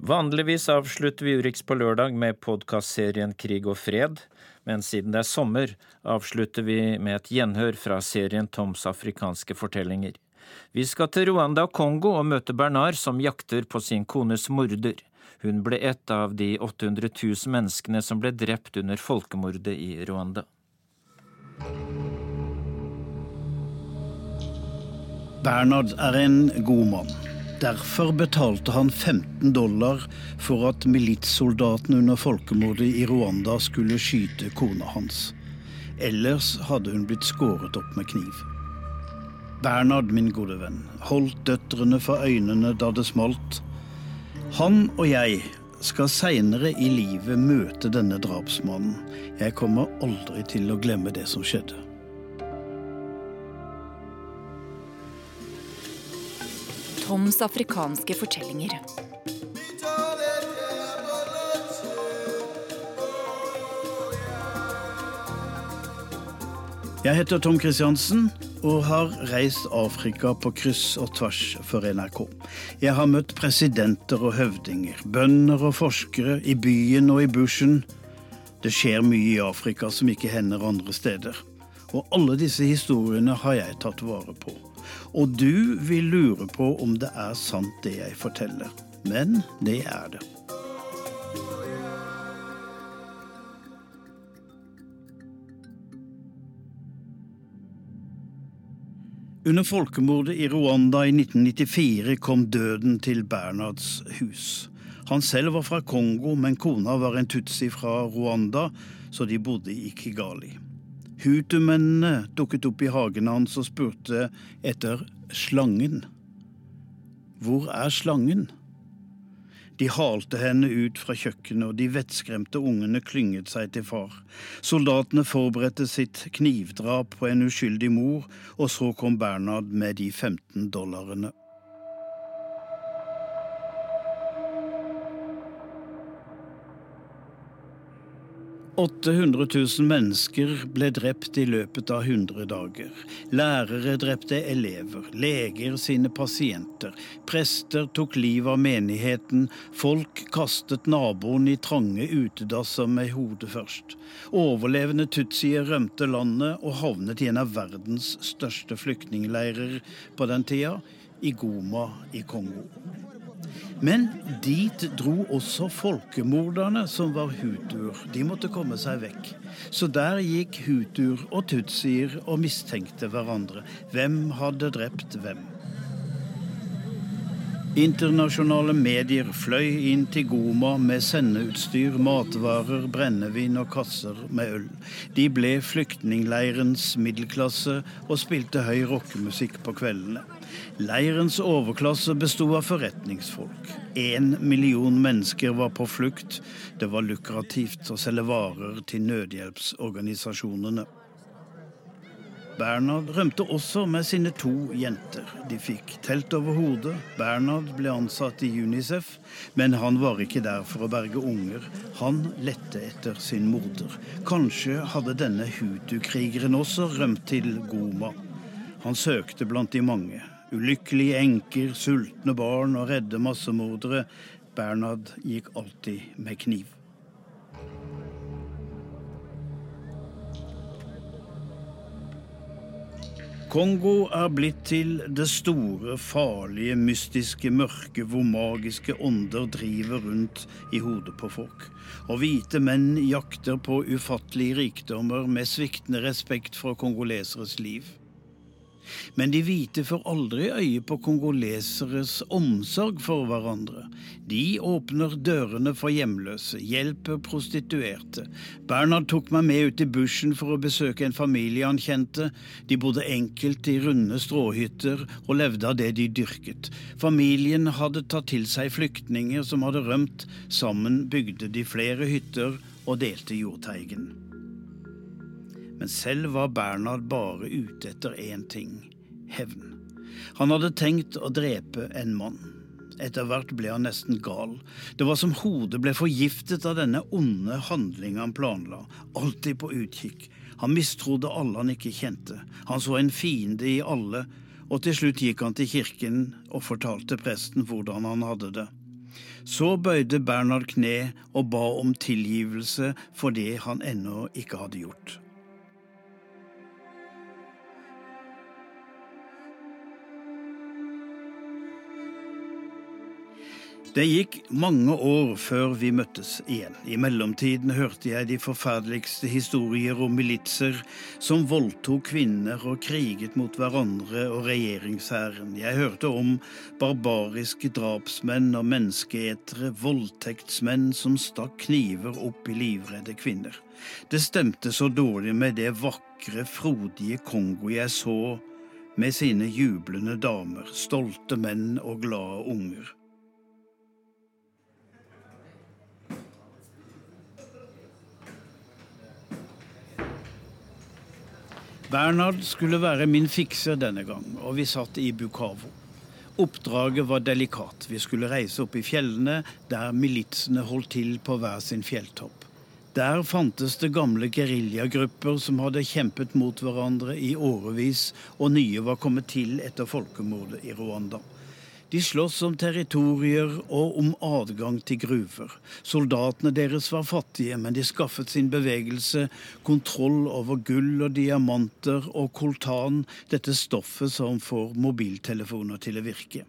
Vanligvis avslutter vi Urix på lørdag med podkastserien Krig og fred, men siden det er sommer, avslutter vi med et gjenhør fra serien Toms afrikanske fortellinger. Vi skal til Rwanda og Kongo og møte Bernard, som jakter på sin kones morder. Hun ble et av de 800 000 menneskene som ble drept under folkemordet i Rwanda. Bernard er en god mann. Derfor betalte han 15 dollar for at militssoldatene under folkemordet i Rwanda skulle skyte kona hans. Ellers hadde hun blitt skåret opp med kniv. Bernhard, min gode venn, holdt døtrene for øynene da det smalt. Han og jeg skal seinere i livet møte denne drapsmannen. Jeg kommer aldri til å glemme det som skjedde. Toms afrikanske fortellinger. Jeg heter Tom Kristiansen og har reist Afrika på kryss og tvers for NRK. Jeg har møtt presidenter og høvdinger, bønder og forskere, i byen og i bushen. Det skjer mye i Afrika som ikke hender andre steder. Og alle disse historiene har jeg tatt vare på. Og du vil lure på om det er sant, det jeg forteller. Men det er det. Under folkemordet i Rwanda i 1994 kom døden til Bernards hus. Han selv var fra Kongo, men kona var en tutsi fra Rwanda, så de bodde i Kigali. Hutumennene dukket opp i hagen hans og spurte etter slangen. Hvor er slangen? De halte henne ut fra kjøkkenet, og de vettskremte ungene klynget seg til far. Soldatene forberedte sitt knivdrap på en uskyldig mor, og så kom Bernhard med de 15 dollarene. 800 000 mennesker ble drept i løpet av 100 dager. Lærere drepte elever, leger sine pasienter, prester tok livet av menigheten, folk kastet naboen i trange utedasser med hodet først. Overlevende tutsier rømte landet og havnet i en av verdens største flyktningleirer på den tida, i Goma i Kongo. Men dit dro også folkemorderne, som var hutuer. De måtte komme seg vekk. Så der gikk hutuer og tutsier og mistenkte hverandre. Hvem hadde drept hvem? Internasjonale medier fløy inn til Goma med sendeutstyr, matvarer, brennevin og kasser med øl. De ble flyktningleirens middelklasse og spilte høy rockemusikk på kveldene. Leirens overklasse besto av forretningsfolk. Én million mennesker var på flukt. Det var lukrativt å selge varer til nødhjelpsorganisasjonene. Bernhard rømte også med sine to jenter. De fikk telt over hodet. Bernhard ble ansatt i Unicef, men han var ikke der for å berge unger. Han lette etter sin morder. Kanskje hadde denne hutu-krigeren også rømt til Goma. Han søkte blant de mange. Ulykkelige enker, sultne barn og redde massemordere. Bernhard gikk alltid med kniv. Kongo er blitt til det store, farlige, mystiske mørket hvor magiske ånder driver rundt i hodet på folk. Og hvite menn jakter på ufattelige rikdommer med sviktende respekt for kongoleseres liv. Men de hvite får aldri øye på kongoleseres omsorg for hverandre. De åpner dørene for hjemløse, hjelper prostituerte. Bernhard tok meg med ut i bushen for å besøke en familie han kjente. De bodde enkelt i runde stråhytter og levde av det de dyrket. Familien hadde tatt til seg flyktninger som hadde rømt. Sammen bygde de flere hytter og delte jordteigen. Men selv var Bernhard bare ute etter én ting hevn. Han hadde tenkt å drepe en mann. Etter hvert ble han nesten gal. Det var som hodet ble forgiftet av denne onde handlinga han planla, alltid på utkikk. Han mistrodde alle han ikke kjente. Han så en fiende i alle, og til slutt gikk han til kirken og fortalte presten hvordan han hadde det. Så bøyde Bernhard kne og ba om tilgivelse for det han ennå ikke hadde gjort. Det gikk mange år før vi møttes igjen. I mellomtiden hørte jeg de forferdeligste historier om militser som voldtok kvinner og kriget mot hverandre og regjeringshæren. Jeg hørte om barbariske drapsmenn og menneskeetere, voldtektsmenn som stakk kniver opp i livredde kvinner. Det stemte så dårlig med det vakre, frodige Kongo jeg så, med sine jublende damer, stolte menn og glade unger. Bernhard skulle være min fikser denne gang, og vi satt i Bukavo. Oppdraget var delikat. Vi skulle reise opp i fjellene, der militsene holdt til på hver sin fjelltopp. Der fantes det gamle geriljagrupper som hadde kjempet mot hverandre i årevis, og nye var kommet til etter folkemordet i Rwanda. De sloss om territorier og om adgang til gruver. Soldatene deres var fattige, men de skaffet sin bevegelse kontroll over gull og diamanter og koltan, dette stoffet som får mobiltelefoner til å virke.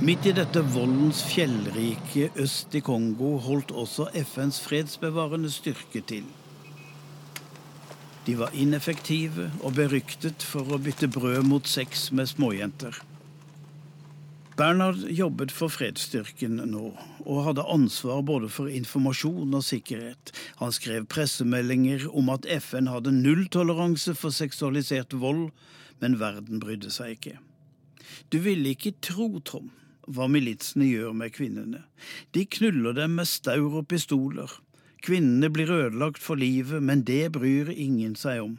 Midt i dette voldens fjellrike øst i Kongo holdt også FNs fredsbevarende styrke til. De var ineffektive og beryktet for å bytte brød mot sex med småjenter. Bernhard jobbet for fredsstyrken nå, og hadde ansvar både for informasjon og sikkerhet. Han skrev pressemeldinger om at FN hadde nulltoleranse for seksualisert vold, men verden brydde seg ikke. Du ville ikke tro, Tom, hva militsene gjør med kvinnene. De knuller dem med staur og pistoler. Kvinnene blir ødelagt for livet, men det bryr ingen seg om.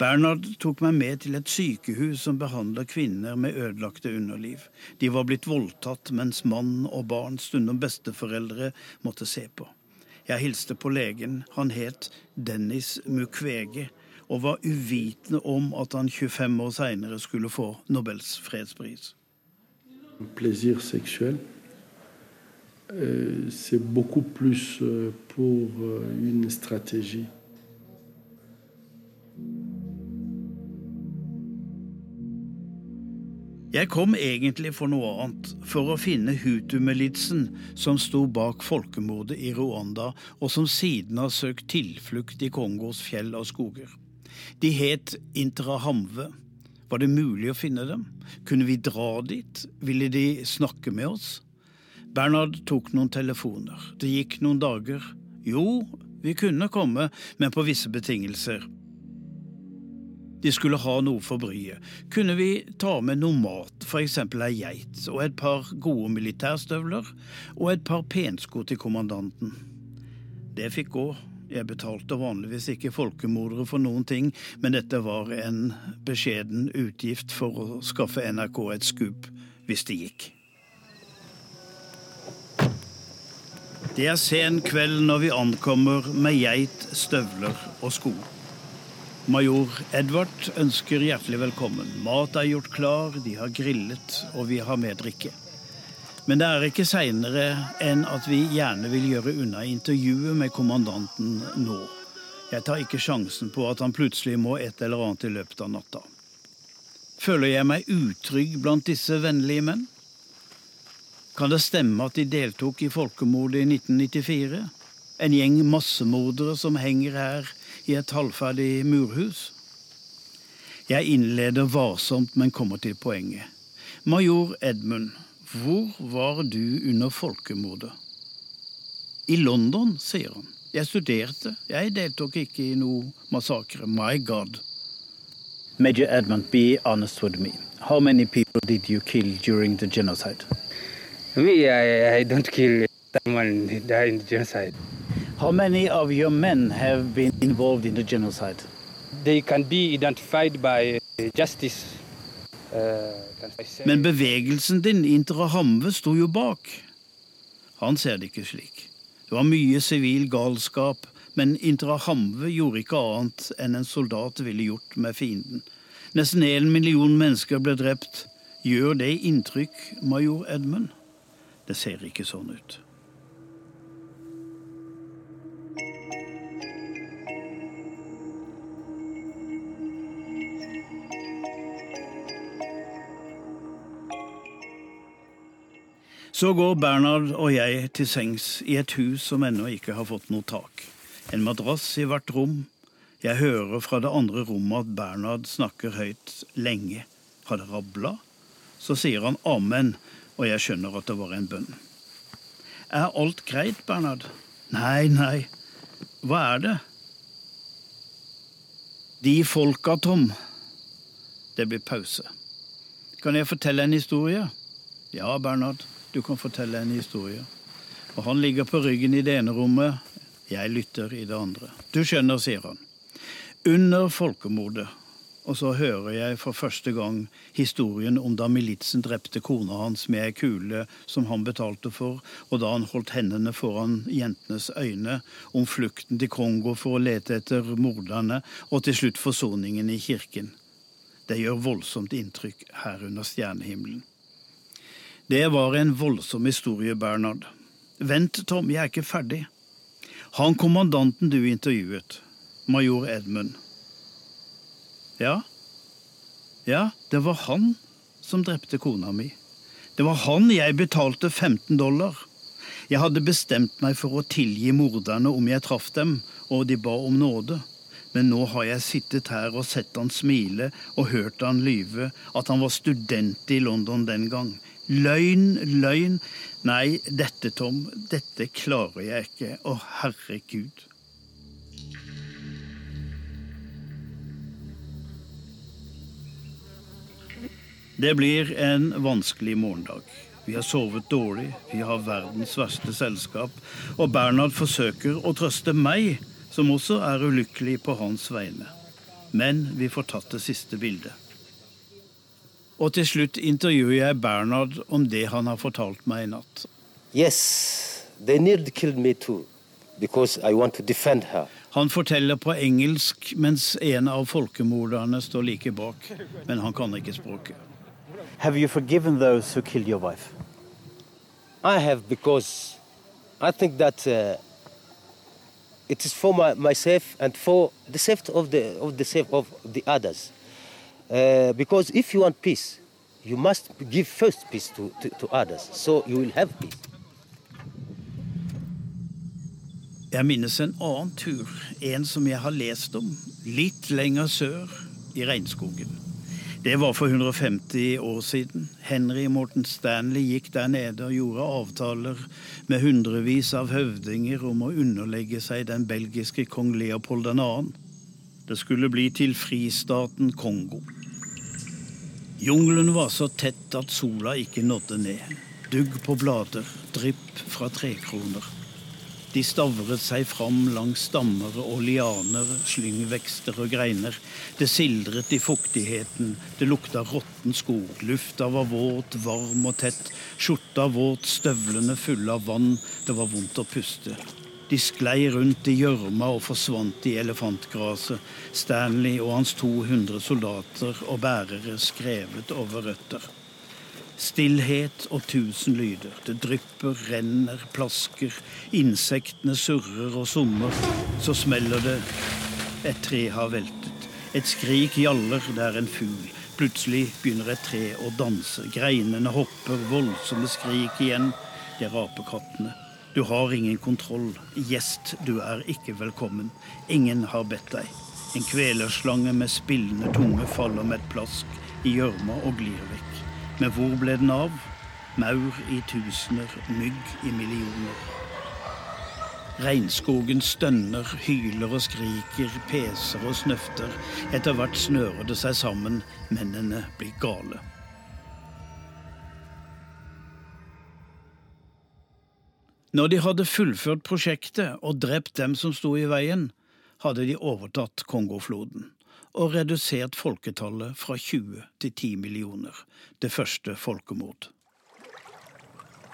Bernhard tok meg med til et sykehus som behandler kvinner med ødelagte underliv. De var blitt voldtatt mens mann og barn, stundom besteforeldre, måtte se på. Jeg hilste på legen. Han het Dennis Mukwege og var uvitende om at han 25 år seinere skulle få Nobels fredspris. Plaisir seksuell. Euh, c'est beaucoup plus euh, pour euh, une stratégie. Jeg kom egentlig for noe annet, for å finne hutu-militsen som sto bak folkemordet i Rwanda, og som siden har søkt tilflukt i Kongos fjell og skoger. De het Intrahamve. Var det mulig å finne dem? Kunne vi dra dit? Ville de snakke med oss? Bernhard tok noen telefoner. Det gikk noen dager. Jo, vi kunne komme, men på visse betingelser. De skulle ha noe for bryet. Kunne vi ta med noe mat, f.eks. ei geit, og et par gode militærstøvler, og et par pensko til kommandanten? Det fikk gå. Jeg betalte vanligvis ikke folkemordere for noen ting, men dette var en beskjeden utgift for å skaffe NRK et skup, hvis det gikk. Det er sen kveld når vi ankommer med geit, støvler og sko. Major Edvard ønsker hjertelig velkommen. Mat er gjort klar, de har grillet, og vi har med drikke. Men det er ikke seinere enn at vi gjerne vil gjøre unna intervjuet med kommandanten nå. Jeg tar ikke sjansen på at han plutselig må et eller annet i løpet av natta. Føler jeg meg utrygg blant disse vennlige menn? Kan det stemme at de deltok i folkemordet i 1994? En gjeng massemordere som henger her i et halvferdig murhus? Jeg innleder varsomt, men kommer til poenget. Major Edmund, hvor var du under folkemordet? I London, sier han. Jeg studerte. Jeg deltok ikke i noe massakre. My God. Major Edmund, be honest with me. How many people did you kill during the genocide? Me, I, I don't kill someone die in the genocide. How many of your men have been involved in the genocide? They can be identified by justice. Uh, men bevegelsen din, Interahamve, sto jo bak. Han ser det ikke slik. Det var mye sivil galskap, men Interahamve gjorde ikke annet enn en soldat ville gjort med fienden. Nesten én million mennesker ble drept. Gjør det inntrykk, major Edmund? Det ser ikke sånn ut. Så går Bernhard og jeg til sengs i et hus som ennå ikke har fått noe tak. En madrass i hvert rom. Jeg hører fra det andre rommet at Bernhard snakker høyt lenge. Har det rabla? Så sier han amen, og jeg skjønner at det var en bønn. Er alt greit, Bernhard? Nei, nei. Hva er det? De folka, Tom. Det blir pause. Kan jeg fortelle en historie? Ja, Bernhard. Du kan fortelle en historie. Og han ligger på ryggen i det ene rommet, jeg lytter i det andre. Du skjønner, sier han. Under folkemordet, og så hører jeg for første gang historien om da militsen drepte kona hans med ei kule som han betalte for, og da han holdt hendene foran jentenes øyne, om flukten til Kongo for å lete etter morderne, og til slutt forsoningen i kirken. Det gjør voldsomt inntrykk her under stjernehimmelen. Det var en voldsom historie, Bernhard. Vent, Tom, jeg er ikke ferdig. Han kommandanten du intervjuet, major Edmund. Ja? Ja, det var han som drepte kona mi. Det var han jeg betalte 15 dollar. Jeg hadde bestemt meg for å tilgi morderne om jeg traff dem, og de ba om nåde. Men nå har jeg sittet her og sett han smile og hørt han lyve, at han var student i London den gang. Løgn, løgn. Nei, dette, Tom, dette klarer jeg ikke. Å, herregud. Det blir en vanskelig morgendag. Vi har sovet dårlig, vi har verdens verste selskap, og Bernhard forsøker å trøste meg, som også er ulykkelig på hans vegne. Men vi får tatt det siste bildet. Og til slutt intervjuer jeg Bernhard om det han har fortalt meg i natt. Yes, they nearly killed me too, because I want to defend her. Han forteller på engelsk, mens en av folkemorderne står like bak. Men han kan ikke språket. Have you forgiven those who killed your wife? I have, because I think that uh, it is for my, myself and for the safety of the of the safety of the others. Uh, because if you want peace, you must give first peace to, to, to others, so you will have peace. Jeg minnes en annen tur, en som jeg har lest om, litt lenger sør, i regnskogen. Det var for 150 år siden. Henry Morten Stanley gikk der nede og gjorde avtaler med hundrevis av høvdinger om å underlegge seg den belgiske kong Leopold 2. Det skulle bli til fristaten Kongo. Jungelen var så tett at sola ikke nådde ned. Dugg på blader, drypp fra trekroner. De stavret seg fram langs stammer og lianer, slyngvekster og greiner. Det sildret i fuktigheten, det lukta råtten skog. Lufta var våt, varm og tett. Skjorta våt, støvlene fulle av vann. Det var vondt å puste. De sklei rundt i gjørma og forsvant i elefantgraset. Stanley og hans 200 soldater og bærere skrevet over røtter. Stillhet og tusen lyder. Det drypper, renner, plasker. Insektene surrer og summer. Så smeller det. Et tre har veltet. Et skrik gjaller, det er en fugl. Plutselig begynner et tre å danse. Greinene hopper, voldsomme skrik igjen. Det er apekattene. Du har ingen kontroll. Gjest, du er ikke velkommen. Ingen har bedt deg. En kvelerslange med spillende tunge faller med et plask i gjørma og glir vekk. Men hvor ble den av? Maur i tusener, mygg i millioner. Regnskogen stønner, hyler og skriker, peser og snøfter. Etter hvert snører det seg sammen. Mennene blir gale. Når de hadde fullført prosjektet og drept dem som sto i veien, hadde de overtatt Kongofloden og redusert folketallet fra 20 til 10 millioner, det første folkemord.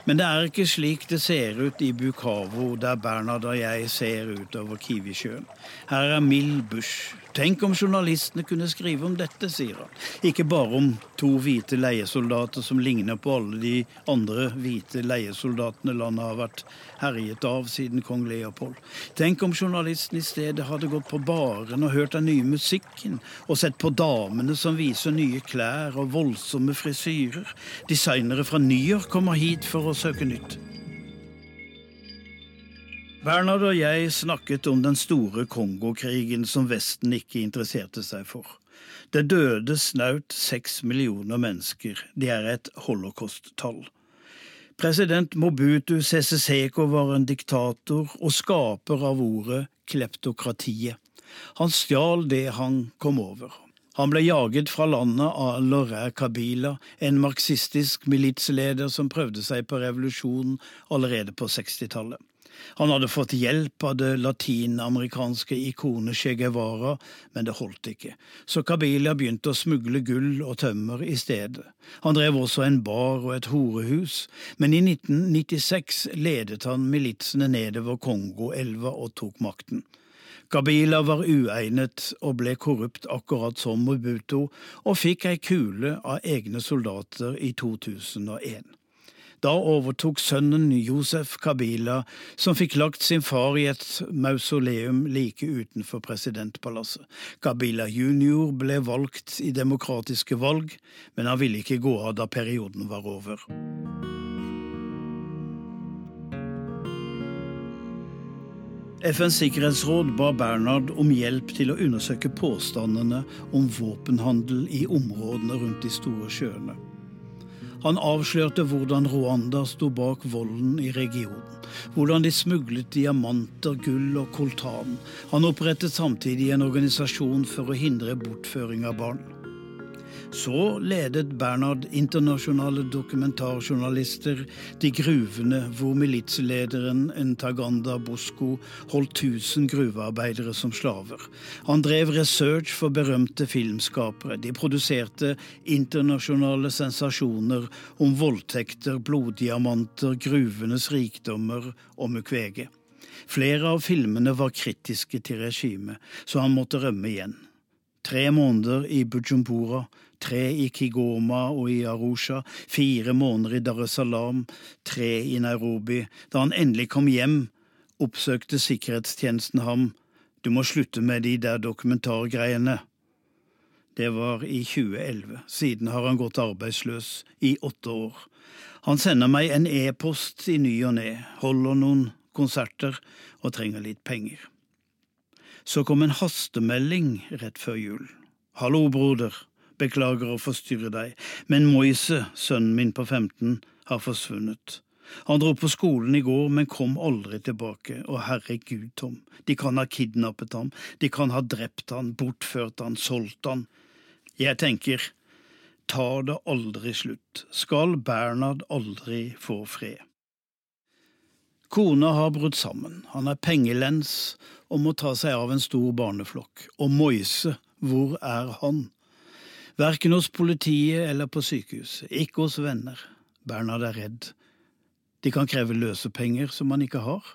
Men det er ikke slik det ser ut i Bukavo, der Bernhard og jeg ser utover Kiwisjøen. Her er mild bush, Tenk om journalistene kunne skrive om dette, sier han. Ikke bare om to hvite leiesoldater som ligner på alle de andre hvite leiesoldatene landet har vært herjet av siden kong Leopold. Tenk om journalisten i stedet hadde gått på baren og hørt den nye musikken, og sett på damene som viser nye klær og voldsomme frisyrer. Designere fra New York kommer hit for å søke nytt. Bernhard og jeg snakket om den store Kongokrigen som Vesten ikke interesserte seg for. Det døde snaut seks millioner mennesker. Det er et holocaust-tall. President Mobutu Sese Seko var en diktator og skaper av ordet kleptokratiet. Han stjal det han kom over. Han ble jaget fra landet av Laurent Kabila, en marxistisk militsleder som prøvde seg på revolusjon allerede på 60-tallet. Han hadde fått hjelp av det latinamerikanske ikonet Che Guevara, men det holdt ikke, så Kabila begynte å smugle gull og tømmer i stedet. Han drev også en bar og et horehus, men i 1996 ledet han militsene nedover Kongoelva og tok makten. Kabila var uegnet og ble korrupt akkurat som Mobuto, og fikk ei kule av egne soldater i 2001. Da overtok sønnen Josef Kabila, som fikk lagt sin far i et mausoleum like utenfor presidentpalasset. Kabila junior ble valgt i demokratiske valg, men han ville ikke gå av da perioden var over. FNs sikkerhetsråd ba Bernhard om hjelp til å undersøke påstandene om våpenhandel i områdene rundt de store sjøene. Han avslørte hvordan Rwanda sto bak volden i regionen. Hvordan de smuglet diamanter, gull og koltan. Han opprettet samtidig en organisasjon for å hindre bortføring av barn. Så ledet Bernhard internasjonale dokumentarjournalister de gruvene hvor militslederen Ntaganda Bosko holdt 1000 gruvearbeidere som slaver. Han drev research for berømte filmskapere. De produserte internasjonale sensasjoner om voldtekter, bloddiamanter, gruvenes rikdommer og Mukwege. Flere av filmene var kritiske til regimet, så han måtte rømme igjen. Tre måneder i Bujumbura, tre i Kigoma og i Arusha, fire måneder i Dar es Salaam, tre i Nairobi. Da han endelig kom hjem, oppsøkte sikkerhetstjenesten ham. Du må slutte med de der dokumentargreiene. Det var i 2011. Siden har han gått arbeidsløs i åtte år. Han sender meg en e-post i ny og ne, holder noen konserter og trenger litt penger. Så kom en hastemelding rett før jul. Hallo, broder. Beklager å forstyrre deg, men Moise, sønnen min på 15, har forsvunnet. Han dro på skolen i går, men kom aldri tilbake. og herregud, Tom, de kan ha kidnappet ham, de kan ha drept han, bortført han, solgt han. Jeg tenker, tar det aldri slutt, skal Bernhard aldri få fred. Kona har brutt sammen, han er pengelens og må ta seg av en stor barneflokk. Og Moise, hvor er han? Verken hos politiet eller på sykehuset, ikke hos venner. Bernhard er redd. De kan kreve løsepenger som han ikke har.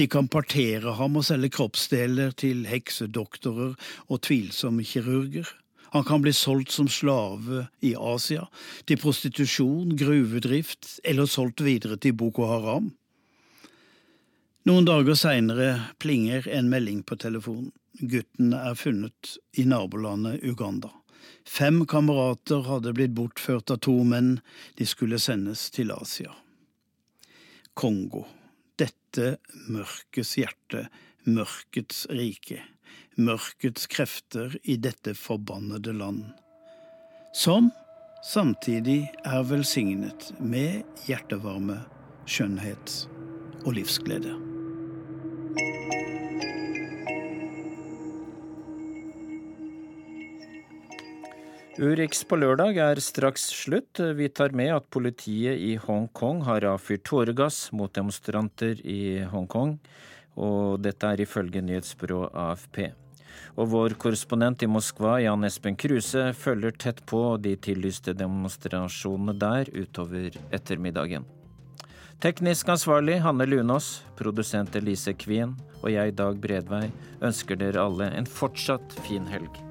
De kan partere ham og selge kroppsdeler til heksedoktorer og tvilsomme kirurger. Han kan bli solgt som slave i Asia, til prostitusjon, gruvedrift eller solgt videre til Boko Haram. Noen dager seinere plinger en melding på telefonen. Gutten er funnet i nabolandet Uganda. Fem kamerater hadde blitt bortført av to menn, de skulle sendes til Asia. Kongo. Dette mørkets hjerte, mørkets rike, mørkets krefter i dette forbannede land. Som samtidig er velsignet med hjertevarme, skjønnhet og livsglede. Urix på lørdag er straks slutt. Vi tar med at politiet i Hongkong har avfyrt tåregass mot demonstranter i Hongkong. Og dette er ifølge nyhetsbyrået AFP. Og vår korrespondent i Moskva, Jan Espen Kruse, følger tett på de tillyste demonstrasjonene der utover ettermiddagen. Teknisk ansvarlig Hanne Lunås, produsent Elise Kvien og jeg, Dag Bredvei, ønsker dere alle en fortsatt fin helg.